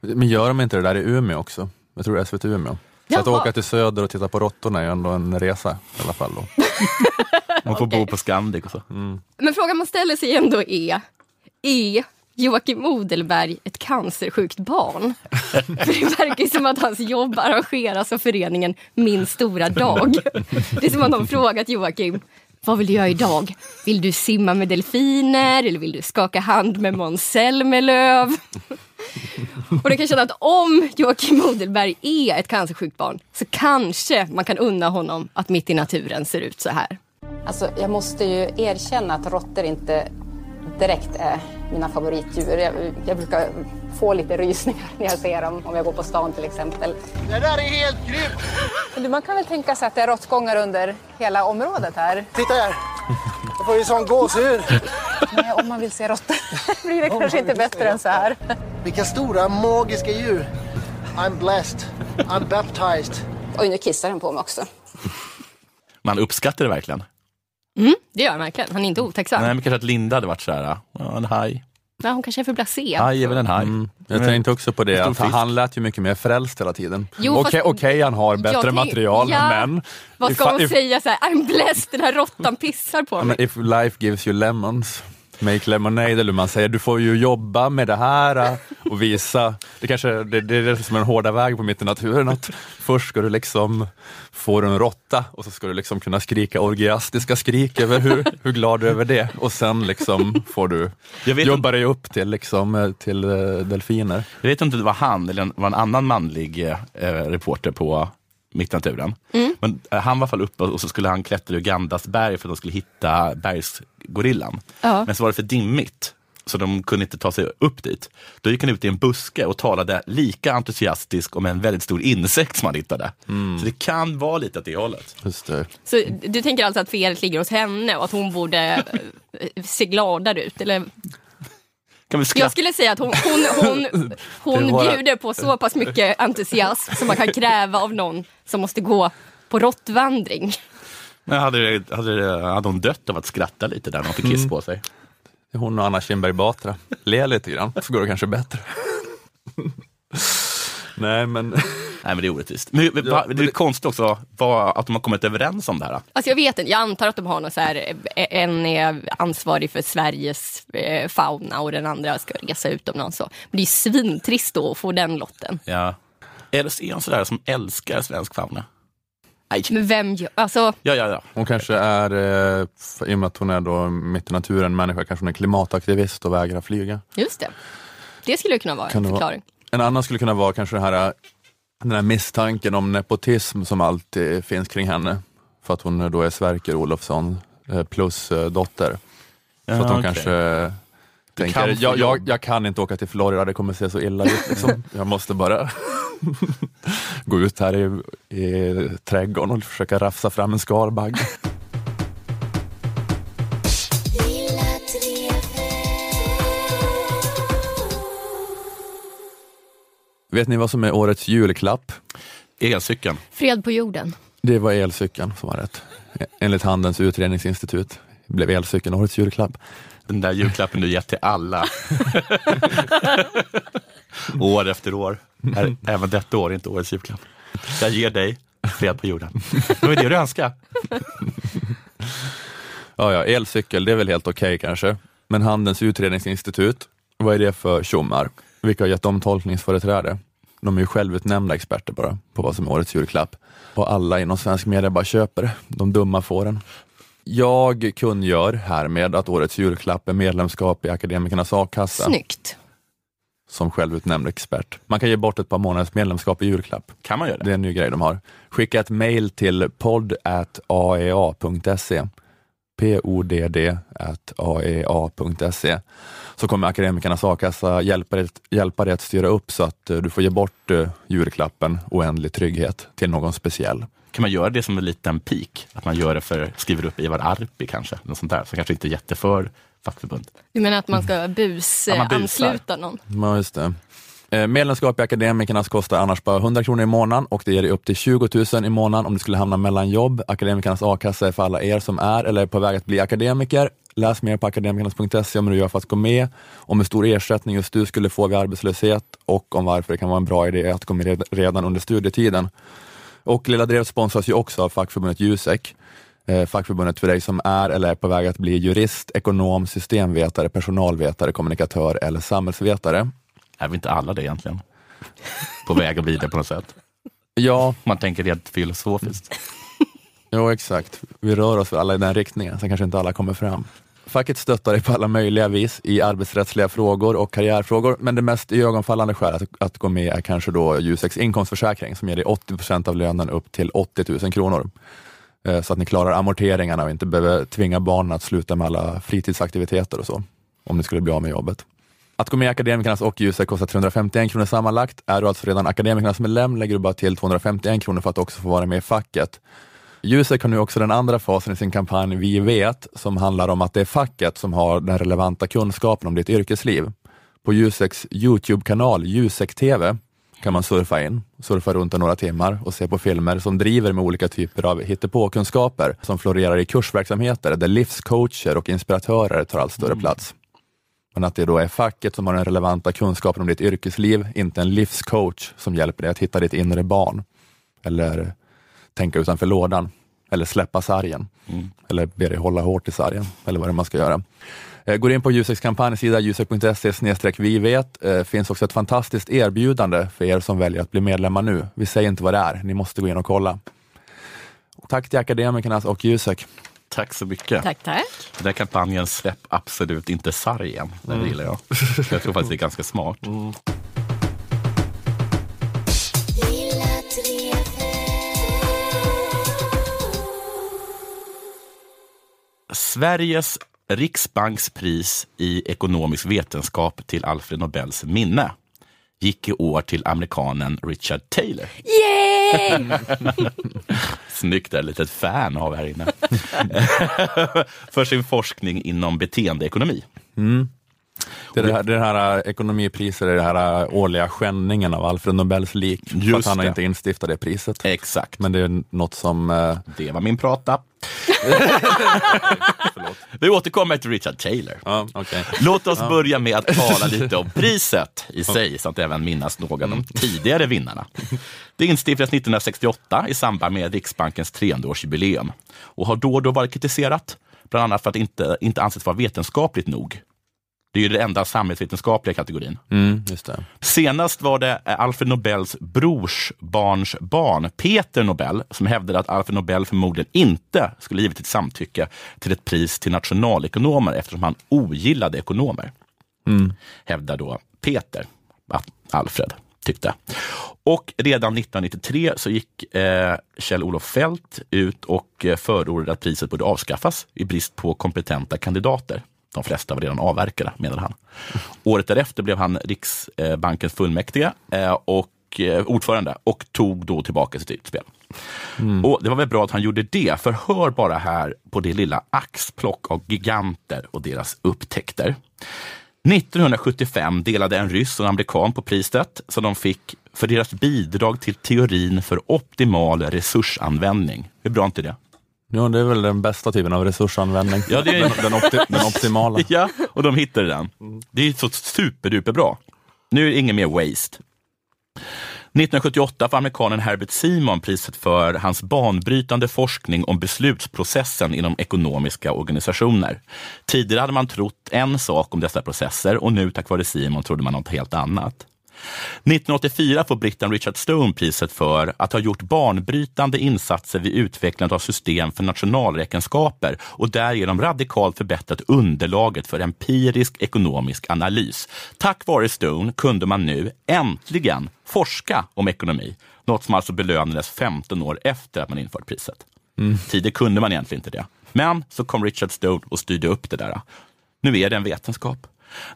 Men gör de inte det där i Umeå också? Jag tror det är SVT Umeå. Så att åka till söder och titta på råttorna är ändå en resa i alla fall. Då. Man får bo på Scandic och så. Men frågan man ställer sig ändå är, är Joakim Odelberg ett cancersjukt barn? För det verkar ju som att hans jobb arrangeras av föreningen Min stora dag. Det är som att de frågat Joakim, vad vill du göra idag? Vill du simma med delfiner eller vill du skaka hand med Måns Zelmerlöw? Och det kan känna att om Joakim Odelberg är ett cancersjukt barn så kanske man kan unna honom att mitt i naturen ser ut så här. Alltså, jag måste ju erkänna att råttor inte direkt är mina favoritdjur. Jag, jag brukar få lite rysningar när jag ser dem, om jag går på stan till exempel. Det där är helt grymt! Man kan väl tänka sig att det är råttgångar under hela området här. Titta här! Jag får ju sån gåshud. Nej, om man vill se råttor blir det kanske inte bättre än så här. Vilka stora magiska djur. I'm blessed. I'm baptized. Oj, nu kissar den på mig också. Man uppskattar det verkligen. Mm, det gör han verkligen. Han är inte otacksam. Nej, men kanske att Linda hade varit så här, ja, en haj. Ja, hon kanske är för blasé. Haj är väl en haj. Mm. Jag tänkte också på det, att han lät ju mycket mer frälst hela tiden. Jo, Okej, fast- okej, han har bättre tänk- material, Ja, men... Vad ska if- hon if- säga? Så här, I'm blessed, den här råttan pissar på mig. if life gives you lemons, make lemonade, eller hur man säger. Du får ju jobba med det här äh, och visa. Det kanske det, det är som den hårda vägen på mitt i naturen. Att först ska du liksom få en råtta och så ska du liksom kunna skrika orgiastiska skrik över hur, hur glad du är över det. Och sen liksom får du jobba dig upp till, liksom, eh, till eh, delfiner. Jag vet inte om det var han eller en, var en annan manlig eh, reporter på Mitt i naturen. Men eh, han var i alla fall uppe och så skulle han klättra i Ugandas berg för att de skulle hitta bergsgorillan. Ja. Men så var det för dimmigt så de kunde inte ta sig upp dit. Då gick han ut i en buske och talade lika entusiastisk om en väldigt stor insekt som han hittade. Så det kan vara lite åt det hållet. Just det. Så du tänker alltså att felet ligger hos henne och att hon borde eh, se gladare ut? Eller? Kan vi Jag skulle säga att hon, hon, hon, hon bjuder på så pass mycket entusiasm som man kan kräva av någon som måste gå på råttvandring. Men hade, det- hade, det- hade hon dött av att skratta lite där när hon fick kiss på sig? Är Hon och Anna Kinberg Batra. Le lite grann, så går det kanske bättre. Nej, men Nej men det är orättvist. Men, men, va- det är konstigt också vad, att de har kommit överens om det här. Alltså jag vet inte, jag antar att de har någon så här, eh, en är ansvarig för Sveriges eh, fauna och den andra ska resa utomlands. Så. Men det är ju svintrist då att få den lotten. Ja. Eller så är hon sådär som älskar svensk fauna. Nej. Men vem gör, alltså Ja, ja, ja. hon kanske är, eh, i och med att hon är då mitt i naturen människa, kanske hon är klimataktivist och vägrar flyga. just det. Det skulle kunna vara Kan en det vara- förklaring. En annan skulle kunna vara kanske den här, den här misstanken om nepotism som alltid finns kring henne. För att hon då är Sverker Olofsson eh, plus eh, dotter. Så att hon okej. kanske tänker, kan jag, jag, jobb." jag kan inte åka till Florida, det kommer se så illa ut. Liksom. Jag måste bara gå ut här i, i trädgården och försöka rafsa fram en skalbagge. Vet ni vad som är årets julklapp? Elcykeln. Fred på jorden. Det var elcykeln som var rätt. Enligt Handelns utredningsinstitut blev elcykeln årets julklapp. Den där julklappen du gett till alla. år efter år. Även detta år är inte årets julklapp. Jag ger dig fred på jorden. Det var det du önskade. Ja, ja, elcykel, det är väl helt okej kanske. Men Handelns utredningsinstitut, vad är det för tjommar? Vilka har gett dem tolkningsföreträde? De är ju självutnämnda experter bara på vad som är årets julklapp. Och alla inom svensk media bara köper det, de dumma fåren. Jag kungör härmed att årets julklapp är medlemskap i Akademikernas a-kassa Snyggt. som självutnämnd expert. Man kan ge bort ett par månaders medlemskap i julklapp. Kan man göra det? Det är en ny grej de har. Skicka ett mail till podd.aea.se podd aea.se så kommer Akademikernas a-kassa hjälpa dig, hjälpa dig att styra upp så att eh, du får ge bort eh, julklappen oändlig trygghet till någon speciell. Kan man göra det som en liten pik? Att man gör det för, skriver upp Ivar Arpi kanske? Något sånt där, som kanske inte är jätteför fackförbund. Du menar att man ska Ja, man busar. busansluta någon? Ja, just det. Eh, medlemskap i Akademikernas kostar annars bara 100 kronor i månaden och det ger dig upp till 20 000 i månaden om du skulle hamna mellan jobb. Akademikernas a-kassa är för alla er som är eller är på väg att bli akademiker. Läs mer på akademikernas.se om hur du gör för att gå med, om hur stor ersättning just du skulle få vid arbetslöshet och om varför det kan vara en bra idé att gå med redan under studietiden. Och Lilla Drevet sponsras ju också av fackförbundet Jusek. Eh, fackförbundet för dig som är eller är på väg att bli jurist, ekonom, systemvetare, personalvetare, kommunikatör eller samhällsvetare. Är vi inte alla det egentligen? På väg att bli det på något sätt. Ja, Man tänker rent filosofiskt. jo, exakt. Vi rör oss alla i den riktningen, sen kanske inte alla kommer fram. Facket stöttar dig på alla möjliga vis i arbetsrättsliga frågor och karriärfrågor, men det mest iögonfallande skälet att, att gå med är kanske då Juseks inkomstförsäkring som ger dig 80 procent av lönen upp till 80 000 kronor. Eh, Så att ni klarar amorteringarna och inte behöver tvinga barnen att sluta med alla fritidsaktiviteter och så, om ni skulle bli av med jobbet. Att gå med i Akademikernas och Ljuset kostar 351 kronor sammanlagt. Är du alltså redan Akademikernas medlem lägger du bara till 251 kronor för att också få vara med i facket. Jusek har nu också den andra fasen i sin kampanj Vi vet, som handlar om att det är facket som har den relevanta kunskapen om ditt yrkesliv. På Juseks Youtube-kanal Jusek TV kan man surfa in, surfa runt i några timmar och se på filmer som driver med olika typer av hittepåkunskaper som florerar i kursverksamheter där livscoacher och inspiratörer tar allt större plats. Men att det då är facket som har den relevanta kunskapen om ditt yrkesliv, inte en livscoach som hjälper dig att hitta ditt inre barn. Eller tänka utanför lådan. Eller släppa sargen. Eller be dig hålla hårt i sargen. Eller vad det är man ska göra. Eh, Går in på Juseks kampanjsida jusek.se vi vet. Eh, finns också ett fantastiskt erbjudande för er som väljer att bli medlemmar nu. Vi säger inte vad det är, ni måste gå in och kolla. Tack till Akademikernas och Jusek. Tack så mycket. Tack, tack. Den här kampanjen Släpp absolut inte sargen. Den gillar jag. Jag tror faktiskt det är ganska smart. Sveriges riksbankspris i ekonomisk vetenskap till Alfred Nobels minne gick i år till amerikanen Richard Taylor. Yay! Snyggt, där, litet fan har vi här inne. För sin forskning inom beteendeekonomi. Det är det här, det här äh, ekonomipriset, det är det här äh, årliga skändningen av Alfred Nobels lik. för Just att han det. inte instiftat det priset. Exakt, Men det är något som... äh, det var min prata. Vi återkommer till Richard Taylor. Ja, okej. Låt oss börja med att tala lite om priset i sig, så att även minnas några av de tidigare vinnarna. Det instiftades 1968 i samband med Riksbankens 300-årsjubileum och har då och då varit kritiserat, bland annat för att det inte, inte anses vara vetenskapligt nog. Det är ju den enda samhällsvetenskapliga kategorin. Mm. Senast var det Alfred Nobels brors barns barn, Peter Nobel, som hävdade att Alfred Nobel förmodligen inte skulle givit sitt samtycke till ett pris till nationalekonomer eftersom han ogillade ekonomer. Hävdar då Peter att Alfred tyckte. Och redan 1993 så gick eh, Kjell-Olof Fält ut och eh, förordade att priset borde avskaffas i brist på kompetenta kandidater. De flesta var redan avverkade, menade han. Året därefter blev han Riksbankens fullmäktige eh, och eh, ordförande och tog då tillbaka sitt utspel. Och Det var väl bra att han gjorde det, för hör bara här på det lilla axplock av giganter och deras upptäckter. 1975 delade en ryss och en amerikan på priset som de fick för deras bidrag till teorin för optimal resursanvändning. Hur bra är inte det? Ja, det är väl den bästa typen av resursanvändning. Ja, det är- den, den, opti, den optimala. Ja, och de hittade den. Det är så superduper bra. Nu är det inget mer waste. 1978 får amerikanen Herbert Simon priset för hans banbrytande forskning om beslutsprocessen inom ekonomiska organisationer. Tidigare hade man trott en sak om dessa processer och nu tack vare Simon trodde man något helt annat. 1984 får britten Richard Stone priset för att ha gjort banbrytande insatser vid utvecklandet av system för nationalräkenskaper och därigenom radikalt förbättrat underlaget för empirisk ekonomisk analys. Tack vare Stone kunde man nu äntligen forska om ekonomi, något som alltså belönades 15 år efter att man infört priset. Tidigare kunde man egentligen inte det. Men så kom Richard Stone och styrde upp det där. Nu är det en vetenskap.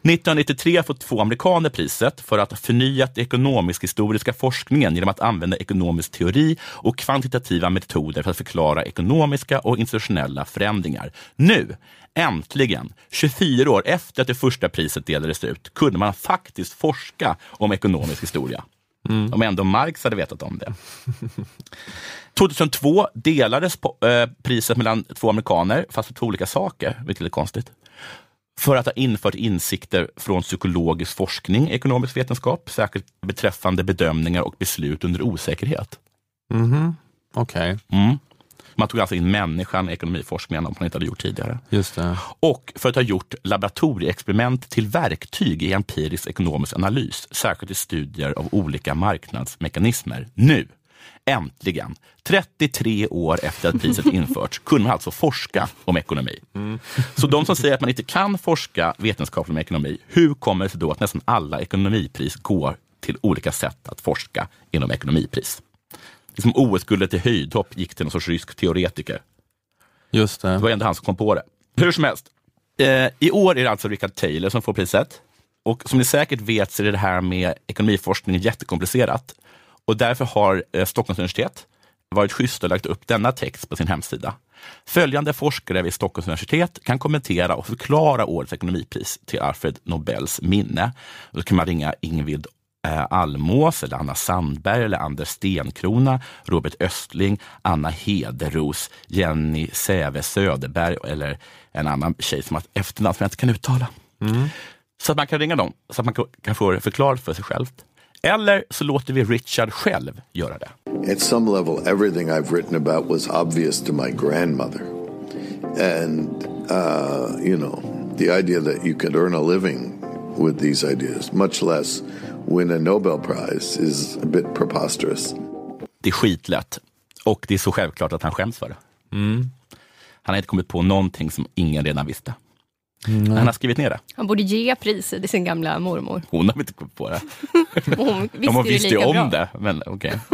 1993 får två amerikaner priset för att ha förnyat ekonomisk-historiska forskningen genom att använda ekonomisk teori och kvantitativa metoder för att förklara ekonomiska och institutionella förändringar. Nu, äntligen, 24 år efter att det första priset delades ut, kunde man faktiskt forska om ekonomisk historia. Om ändå Marx hade vetat om det. 2002 delades eh, priset mellan två amerikaner, fast för två olika saker, vilket är konstigt. För att ha infört insikter från psykologisk forskning ekonomisk vetenskap, särskilt beträffande bedömningar och beslut under osäkerhet. Mhm. Okej, Mm. Man tog alltså in människan i ekonomiforskningen om man inte hade gjort tidigare. just det. Och för att ha gjort laboratorieexperiment till verktyg i empirisk ekonomisk analys, särskilt i studier av olika marknadsmekanismer. Nu, äntligen, 33 år efter att priset införts, kunde man alltså forska om ekonomi. Så de som säger att man inte kan forska vetenskapligt om ekonomi, hur kommer det sig då att nästan alla ekonomipris går till olika sätt att forska inom ekonomipris? Det är som OS-guldet i höjdhopp gick till någon sorts rysk teoretiker. Just det. Det var ändå han som kom på det. Hur som helst. Eh, I år är det alltså Richard Taylor som får priset. Och som ni säkert vet så är det här med ekonomiforskning jättekomplicerat. Och därför har eh, Stockholms universitet varit schysst och lagt upp denna text på sin hemsida. Följande forskare vid Stockholms universitet kan kommentera och förklara årets ekonomipris till Alfred Nobels minne. Då kan man ringa Ingvild eh, Almås, eller Anna Sandberg, eller Anders Stenkrona, Robert Östling, Anna Hederos, Jenny Säve Söderberg eller en annan tjej som har ett efternamn som jag inte kan uttala. Så att man kan ringa dem, så att man kan få det förklarat för sig själv. Eller så låter vi Richard själv göra det. At some level, everything I've written about was obvious to my grandmother. And, uh, you know, the idea that you could earn a living with these ideas, much less win a Nobel Prize, is a bit preposterous. Det är skitlätt och det är så självklart att han skäms för det. Han har inte kommit på någonting som ingen redan visste. Men han har skrivit ner det. Han borde ge priset till sin gamla mormor. Hon har inte kommit på det. Hon visste, Ja, hon visste ju lika om bra. det, men okej.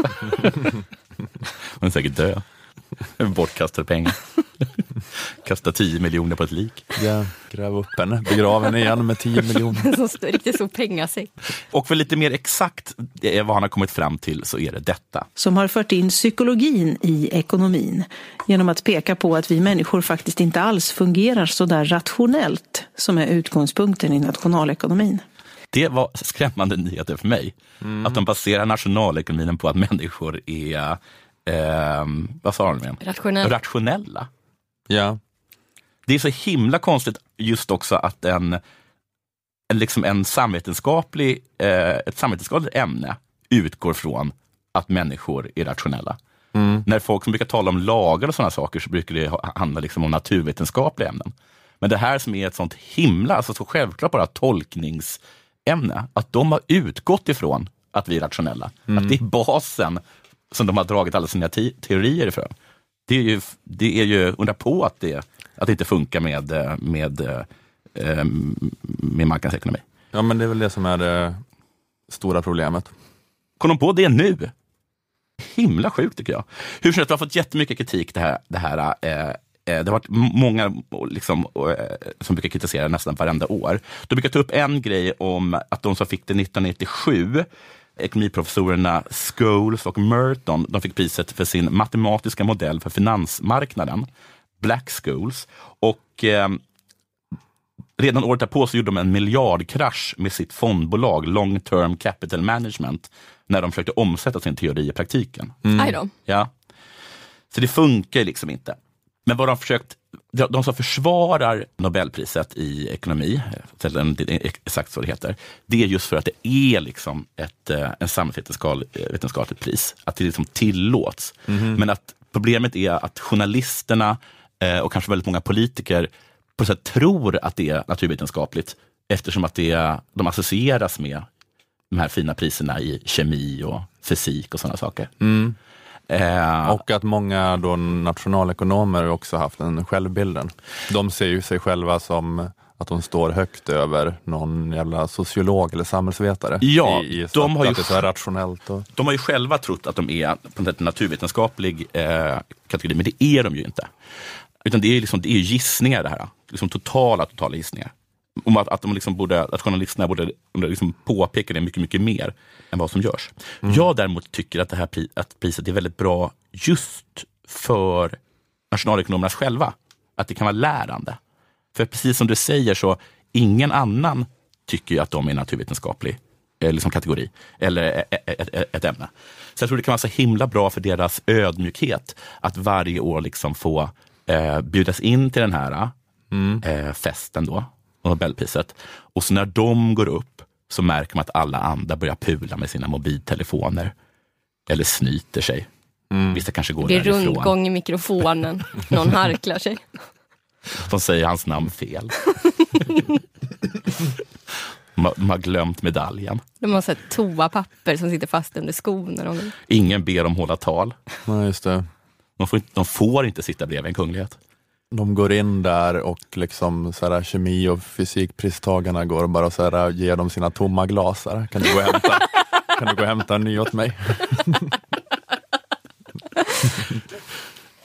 Hon är säkert död. Bortkastade pengar. Kasta 10 miljoner på ett lik. Ja, gräv upp henne, begrav henne igen med 10 miljoner. Som riktigt stor pengasäck. Och för lite mer exakt eh, vad han har kommit fram till så är det detta. som har fört in psykologin i ekonomin genom att peka på att vi människor faktiskt inte alls fungerar så där rationellt som är utgångspunkten i nationalekonomin. Det var skrämmande nyheter för mig. Att de baserar nationalekonomin på att människor är, ehm, vad sa de? Rationell. Rationella. Ja, Det är så himla konstigt just också att en, en, liksom en samvetenskaplig, eh, ett samvetenskapligt ämne utgår från att människor är rationella. När folk som brukar tala om lagar och sådana saker så brukar det ha- handla liksom om naturvetenskapliga ämnen. Men det här som är ett sånt himla, alltså så självklart bara tolkningsämne, att de har utgått ifrån att vi är rationella. Att det är basen som de har dragit alla sina te- teorier ifrån. Det är ju, det är ju undra på att det, att det inte funkar med, eh, med, eh, med marknadsekonomi. ja, men det är väl det som är det stora problemet. Kom de på det nu? Himla sjukt tycker jag. Hur som helst, vi har fått jättemycket kritik det här. Det, här eh, eh, det har varit många liksom, eh, som brukar kritisera nästan varenda år. De brukar ta upp en grej om att de som fick det 1997, ekonomiprofessorerna Scholes och Merton, de fick priset för sin matematiska modell för finansmarknaden, Black Scholes. Och eh, Redan året därpå så gjorde de en miljardkrasch med sitt fondbolag Long Term Capital Management när de försökte omsätta sin teori i praktiken. Då. Ja. Så det funkar liksom inte. Men vad de försökt, de som försvarar Nobelpriset i ekonomi, är exakt så det heter, det är just för att det är liksom ett eh, en samhällsvetenskapligt pris. Att det liksom tillåts. Men att problemet är att journalisterna eh, och kanske väldigt många politiker på sätt tror att det är naturvetenskapligt eftersom att det, de associeras med de här fina priserna i kemi och fysik och sådana saker. Eh, Och att många då nationalekonomer också haft den självbilden. De ser ju sig själva som att de står högt över någon jävla sociolog eller samhällsvetare. Ja, I, i, de har ju att det är så rationellt. Och, De har ju själva trott att de är på något sätt naturvetenskaplig eh, kategori, men det är de ju inte. Utan det är, liksom, det är gissningar det här. Liksom totala, totala gissningar. Om att, att, de liksom borde, att journalisterna borde liksom påpeka det mycket, mycket mer än vad som görs. Jag däremot tycker att det här pri, att priset är väldigt bra just för nationalekonomerna själva. Att det kan vara lärande. För precis som du säger så, ingen annan tycker att de är naturvetenskaplig eh, liksom kategori eller ett, ett, ett ämne. Så jag tror det kan vara så himla bra för deras ödmjukhet att varje år liksom få eh, bjudas in till den här eh, festen då, Nobelpriset. Och så när de går upp så märker man att alla andra börjar pula med sina mobiltelefoner. Eller snyter sig. Vissa kanske går Det blir därifrån. rundgång i mikrofonen. Någon harklar sig. De säger hans namn fel. de, har, glömt medaljen. De har sett toapapper som sitter fast under skon. De... Ingen ber dem hålla tal. ja, just det. De får, inte, de får inte sitta bredvid en kunglighet. De går in där och liksom så här, kemi och fysikpristagarna går och bara så här, ger dem sina tomma glas. Här. Kan du gå och hämta, kan du gå och hämta en ny åt mig?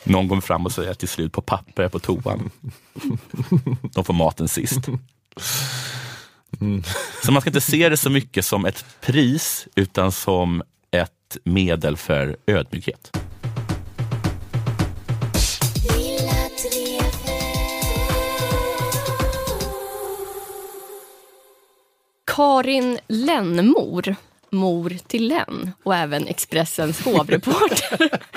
Någon går fram och säger till slut på papper på toan. De får maten sist. Så man ska inte se det så mycket som ett pris utan som ett medel för ödmjukhet. Karin Lennmor mor till Len och även Expressens hovreporter.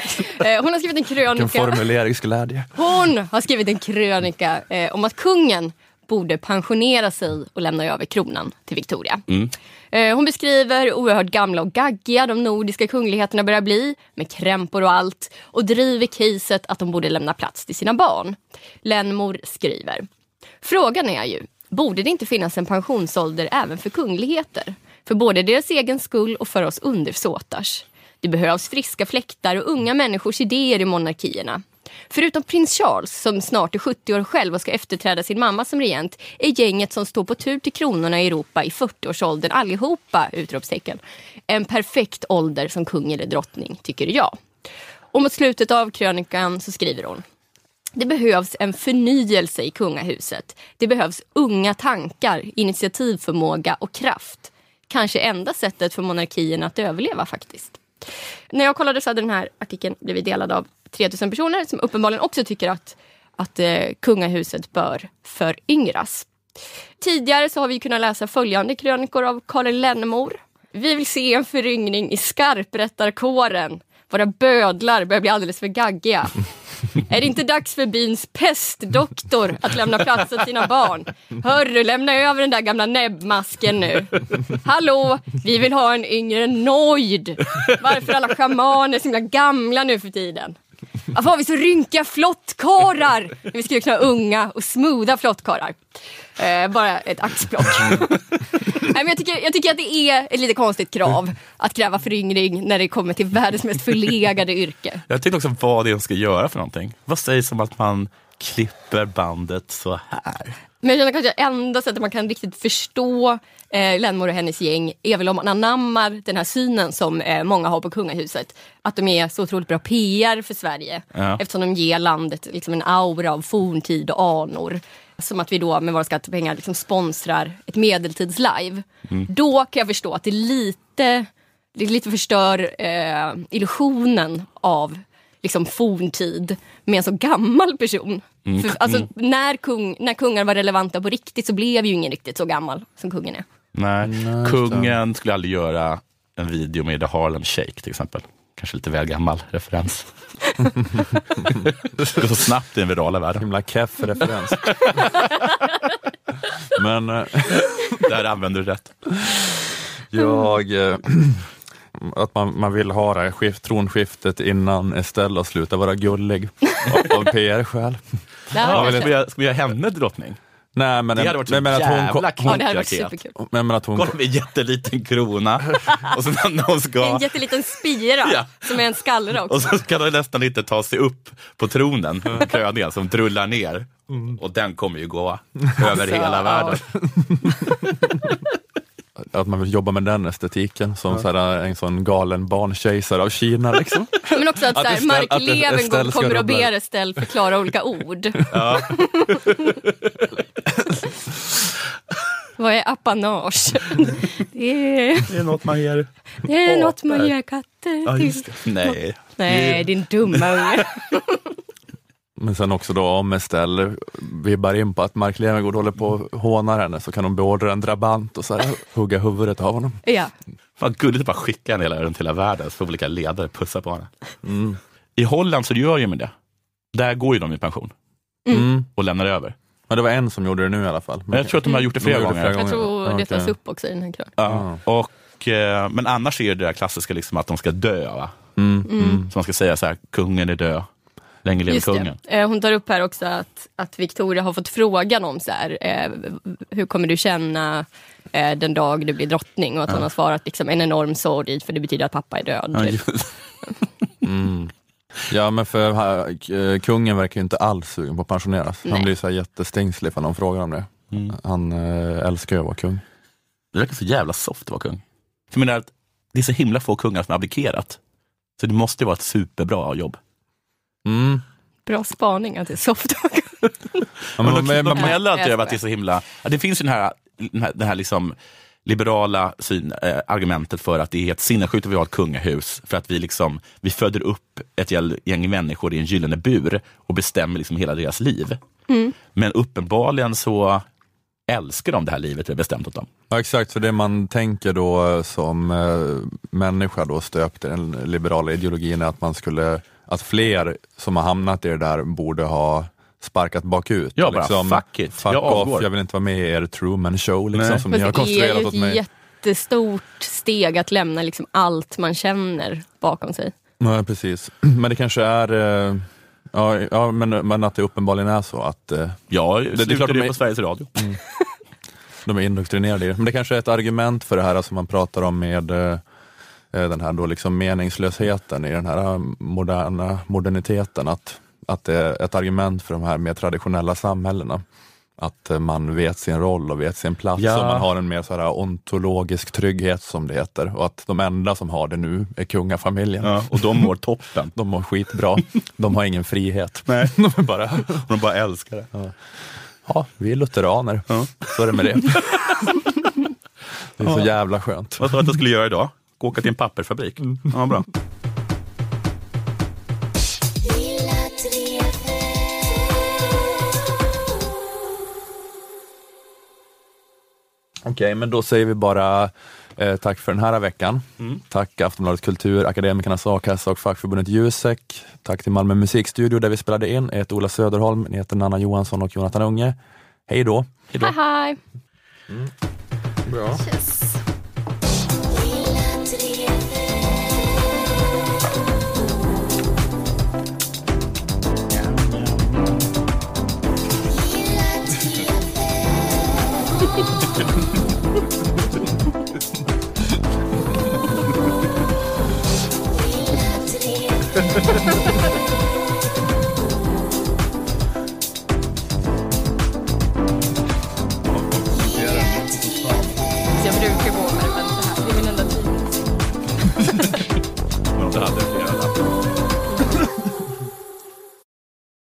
Eh, Hon har skrivit en Vilken krönika. formuleringsglädje. Hon har skrivit en krönika eh, om att kungen borde pensionera sig och lämna över kronan till Victoria. Eh, hon beskriver oerhört gamla och gaggiga de nordiska kungligheterna börjar bli med krämpor och allt och driver caset att de borde lämna plats till sina barn. Lenmor skriver Frågan är ju, borde det inte finnas en pensionsålder även för kungligheter? För både deras egen skull och för oss undersåtars. Det behövs friska fläktar och unga människors idéer i monarkierna. Förutom prins Charles, som snart är 70 år själv och ska efterträda sin mamma som regent, är gänget som står på tur till kronorna i Europa i 40-årsåldern allihopa! Utropstecken. En perfekt ålder som kung eller drottning, tycker jag. Och mot slutet av krönikan så skriver hon det behövs en förnyelse i kungahuset. Det behövs unga tankar, initiativförmåga och kraft. Kanske enda sättet för monarkin att överleva faktiskt. När jag kollade så hade den här artikeln blivit delad av 3000 personer som uppenbarligen också tycker att, att eh, kungahuset bör föryngras. Tidigare så har vi kunnat läsa följande krönikor av Karin Lennemor. Vi vill se en föryngring i skarprättarkåren. Våra bödlar börjar bli alldeles för gaggiga. Är det inte dags för byns pestdoktor att lämna plats åt sina barn? Hörru, lämna över den där gamla näbbmasken nu. Hallå, vi vill ha en yngre Nojd. Varför alla schamaner så himla gamla nu för tiden? Varför har vi så rynkiga flottkarlar? Vi skulle kunna ha unga och smootha flottkarlar. Eh, bara ett axplock. Nej, men jag, tycker, jag tycker att det är ett lite konstigt krav att kräva föryngring när det kommer till världens mest förlegade yrke. Jag tänkte också vad det är de ska göra för någonting. Vad sägs om att man klipper bandet så här? Men jag känner kanske enda sättet man kan riktigt förstå eh, Lenmor och hennes gäng är väl om man anammar den här synen som eh, många har på kungahuset. Att de är så otroligt bra PR för Sverige. Ja. Eftersom de ger landet liksom, en aura av forntid och anor. Som att vi då med våra skattepengar liksom sponsrar ett medeltidslive. Då kan jag förstå att det lite, det lite förstör eh, illusionen av liksom forntid med en så gammal person. För, alltså, när, kung, när kungar var relevanta på riktigt så blev ju ingen riktigt så gammal som kungen är. Nej, kungen skulle aldrig göra en video med The Harlem Shake till exempel. Kanske lite väl gammal referens. det går så snabbt i den virala världen. Himla keff referens. Men eh, Där använder du rätt. jag, eh, att man, man vill ha det här skift, tronskiftet innan Estella slutar vara gullig av, av PR-skäl. Ja, ska, vi göra, ska vi göra henne drottning? Nej, men, Det hade varit så men, att hon, jävla kom- ja, hon, det hade varit raket. superkul. men, men att hon, Kolla med en jätteliten krona och sen när hon ska... En jätteliten spira Ja. som är en skallra också. Och så kan de nästan inte ta sig upp på tronen, kröningen som drullar ner. Och den kommer ju gå över hela ja. världen. att man vill jobba med den estetiken som så här, en sån galen barnkejsare av Kina. Liksom. Men också att, Att så här, Estelle- Mark att Estelle Levengood kommer och ber Estelle förklara olika ord. Ja. Vad är apanage? Det är, Det är något man ger... det är något man ger katter Ja, till. det. Nej. Nej, din dumma unge. Men sen också då om Estelle vibbar in på att Mark Levengood håller på och hånar henne så kan hon beordra en drabant och så här, hugga huvudet av honom. Ja. Fan gulligt att bara skicka henne hela, runt hela världen så får olika ledare pussa på henne. I Holland så gör ju med det. Där går ju de i pension Mm. och lämnar över. Men det var en som gjorde det nu i alla fall. Men jag tror att de har gjort det flera De gjorde gånger. Jag tror Ja, det tas upp också i den här krönikan. Ja. Och, eh, men annars är det där klassiska liksom att de ska dö. Va? Mm, mm. Så man ska säga så här, kungen är död. Länge leve kungen. Eh, Hon tar upp här också att, att Victoria har fått frågan om så här, eh, hur kommer du känna eh, den dag du blir drottning? Och att hon har svarat liksom, en enorm sorg för det betyder att pappa är död. Ja, typ. just- Mm. Ja men för här, eh, kungen verkar ju inte alls sugen på att pensioneras. Han Nej. blir så här jättestängslig för någon frågar om det. Mm. Han eh, älskar ju att vara kung. Det verkar så jävla soft att vara kung. För jag menar, att det är så himla få kungar som har abdikerat. Så det måste ju vara ett superbra jobb. Mm. Bra spaning att det är soft. Ja, Men, men, de, men, de men, gnäller alltid jag över att det är så himla... Ja, det finns ju den här, den här, den här liksom liberala syn, eh, argumentet för att det är helt sinnessjukt att vi har ett kungahus. För att vi, liksom, vi föder upp ett gäng människor i en gyllene bur och bestämmer liksom hela deras liv. Men uppenbarligen så älskar de det här livet vi har bestämt åt dem. Ja, exakt, för det man tänker då som eh, människa då stöpt i den liberala ideologin är att man skulle, att fler som har hamnat i det där borde ha sparkat bakut. Ja, bara, fuck it, fuck jag off, avgår. jag vill inte vara med i er Truman show liksom, Nej. som ni har Fast det är konstruerat ju åt ett mig. jättestort steg att lämna liksom allt man känner bakom sig. Ja, precis. Men det kanske är, eh, ja, ja men, men att det uppenbarligen är så att eh, Jag det är slutade klart de ju är- på Sveriges Radio. de är indoktrinerade i det. Men det kanske är ett argument för det här som man pratar om med eh, den här då liksom meningslösheten i den här eh, moderna moderniteten. Att, att det är ett argument för de här mer traditionella samhällena. Att eh, man vet sin roll och vet sin plats Ja. och man har en mer så här ontologisk trygghet som det heter. Och att de enda som har det nu är kungafamiljen. Ja, och de mår toppen. De mår skitbra. De har ingen frihet. Nej. De är bara, De bara älskar det. ja, vi är lutheraner. Ja. Så är det med det. Det är så jävla skönt. Vad sa du att jag skulle göra idag? Gå åka till en pappersfabrik? Ja, bra. Okej, men då säger vi bara eh, tack för den här veckan. Tack Aftonbladet Kultur, Akademikernas A-kassa och fackförbundet Jusek. Tack till Malmö musikstudio där vi spelade in. Jag heter Ola Söderholm, ni heter Nanna Johansson och Jonathan Unge. Hej då! Hej hej! Bra. Lilla Ha ha ha!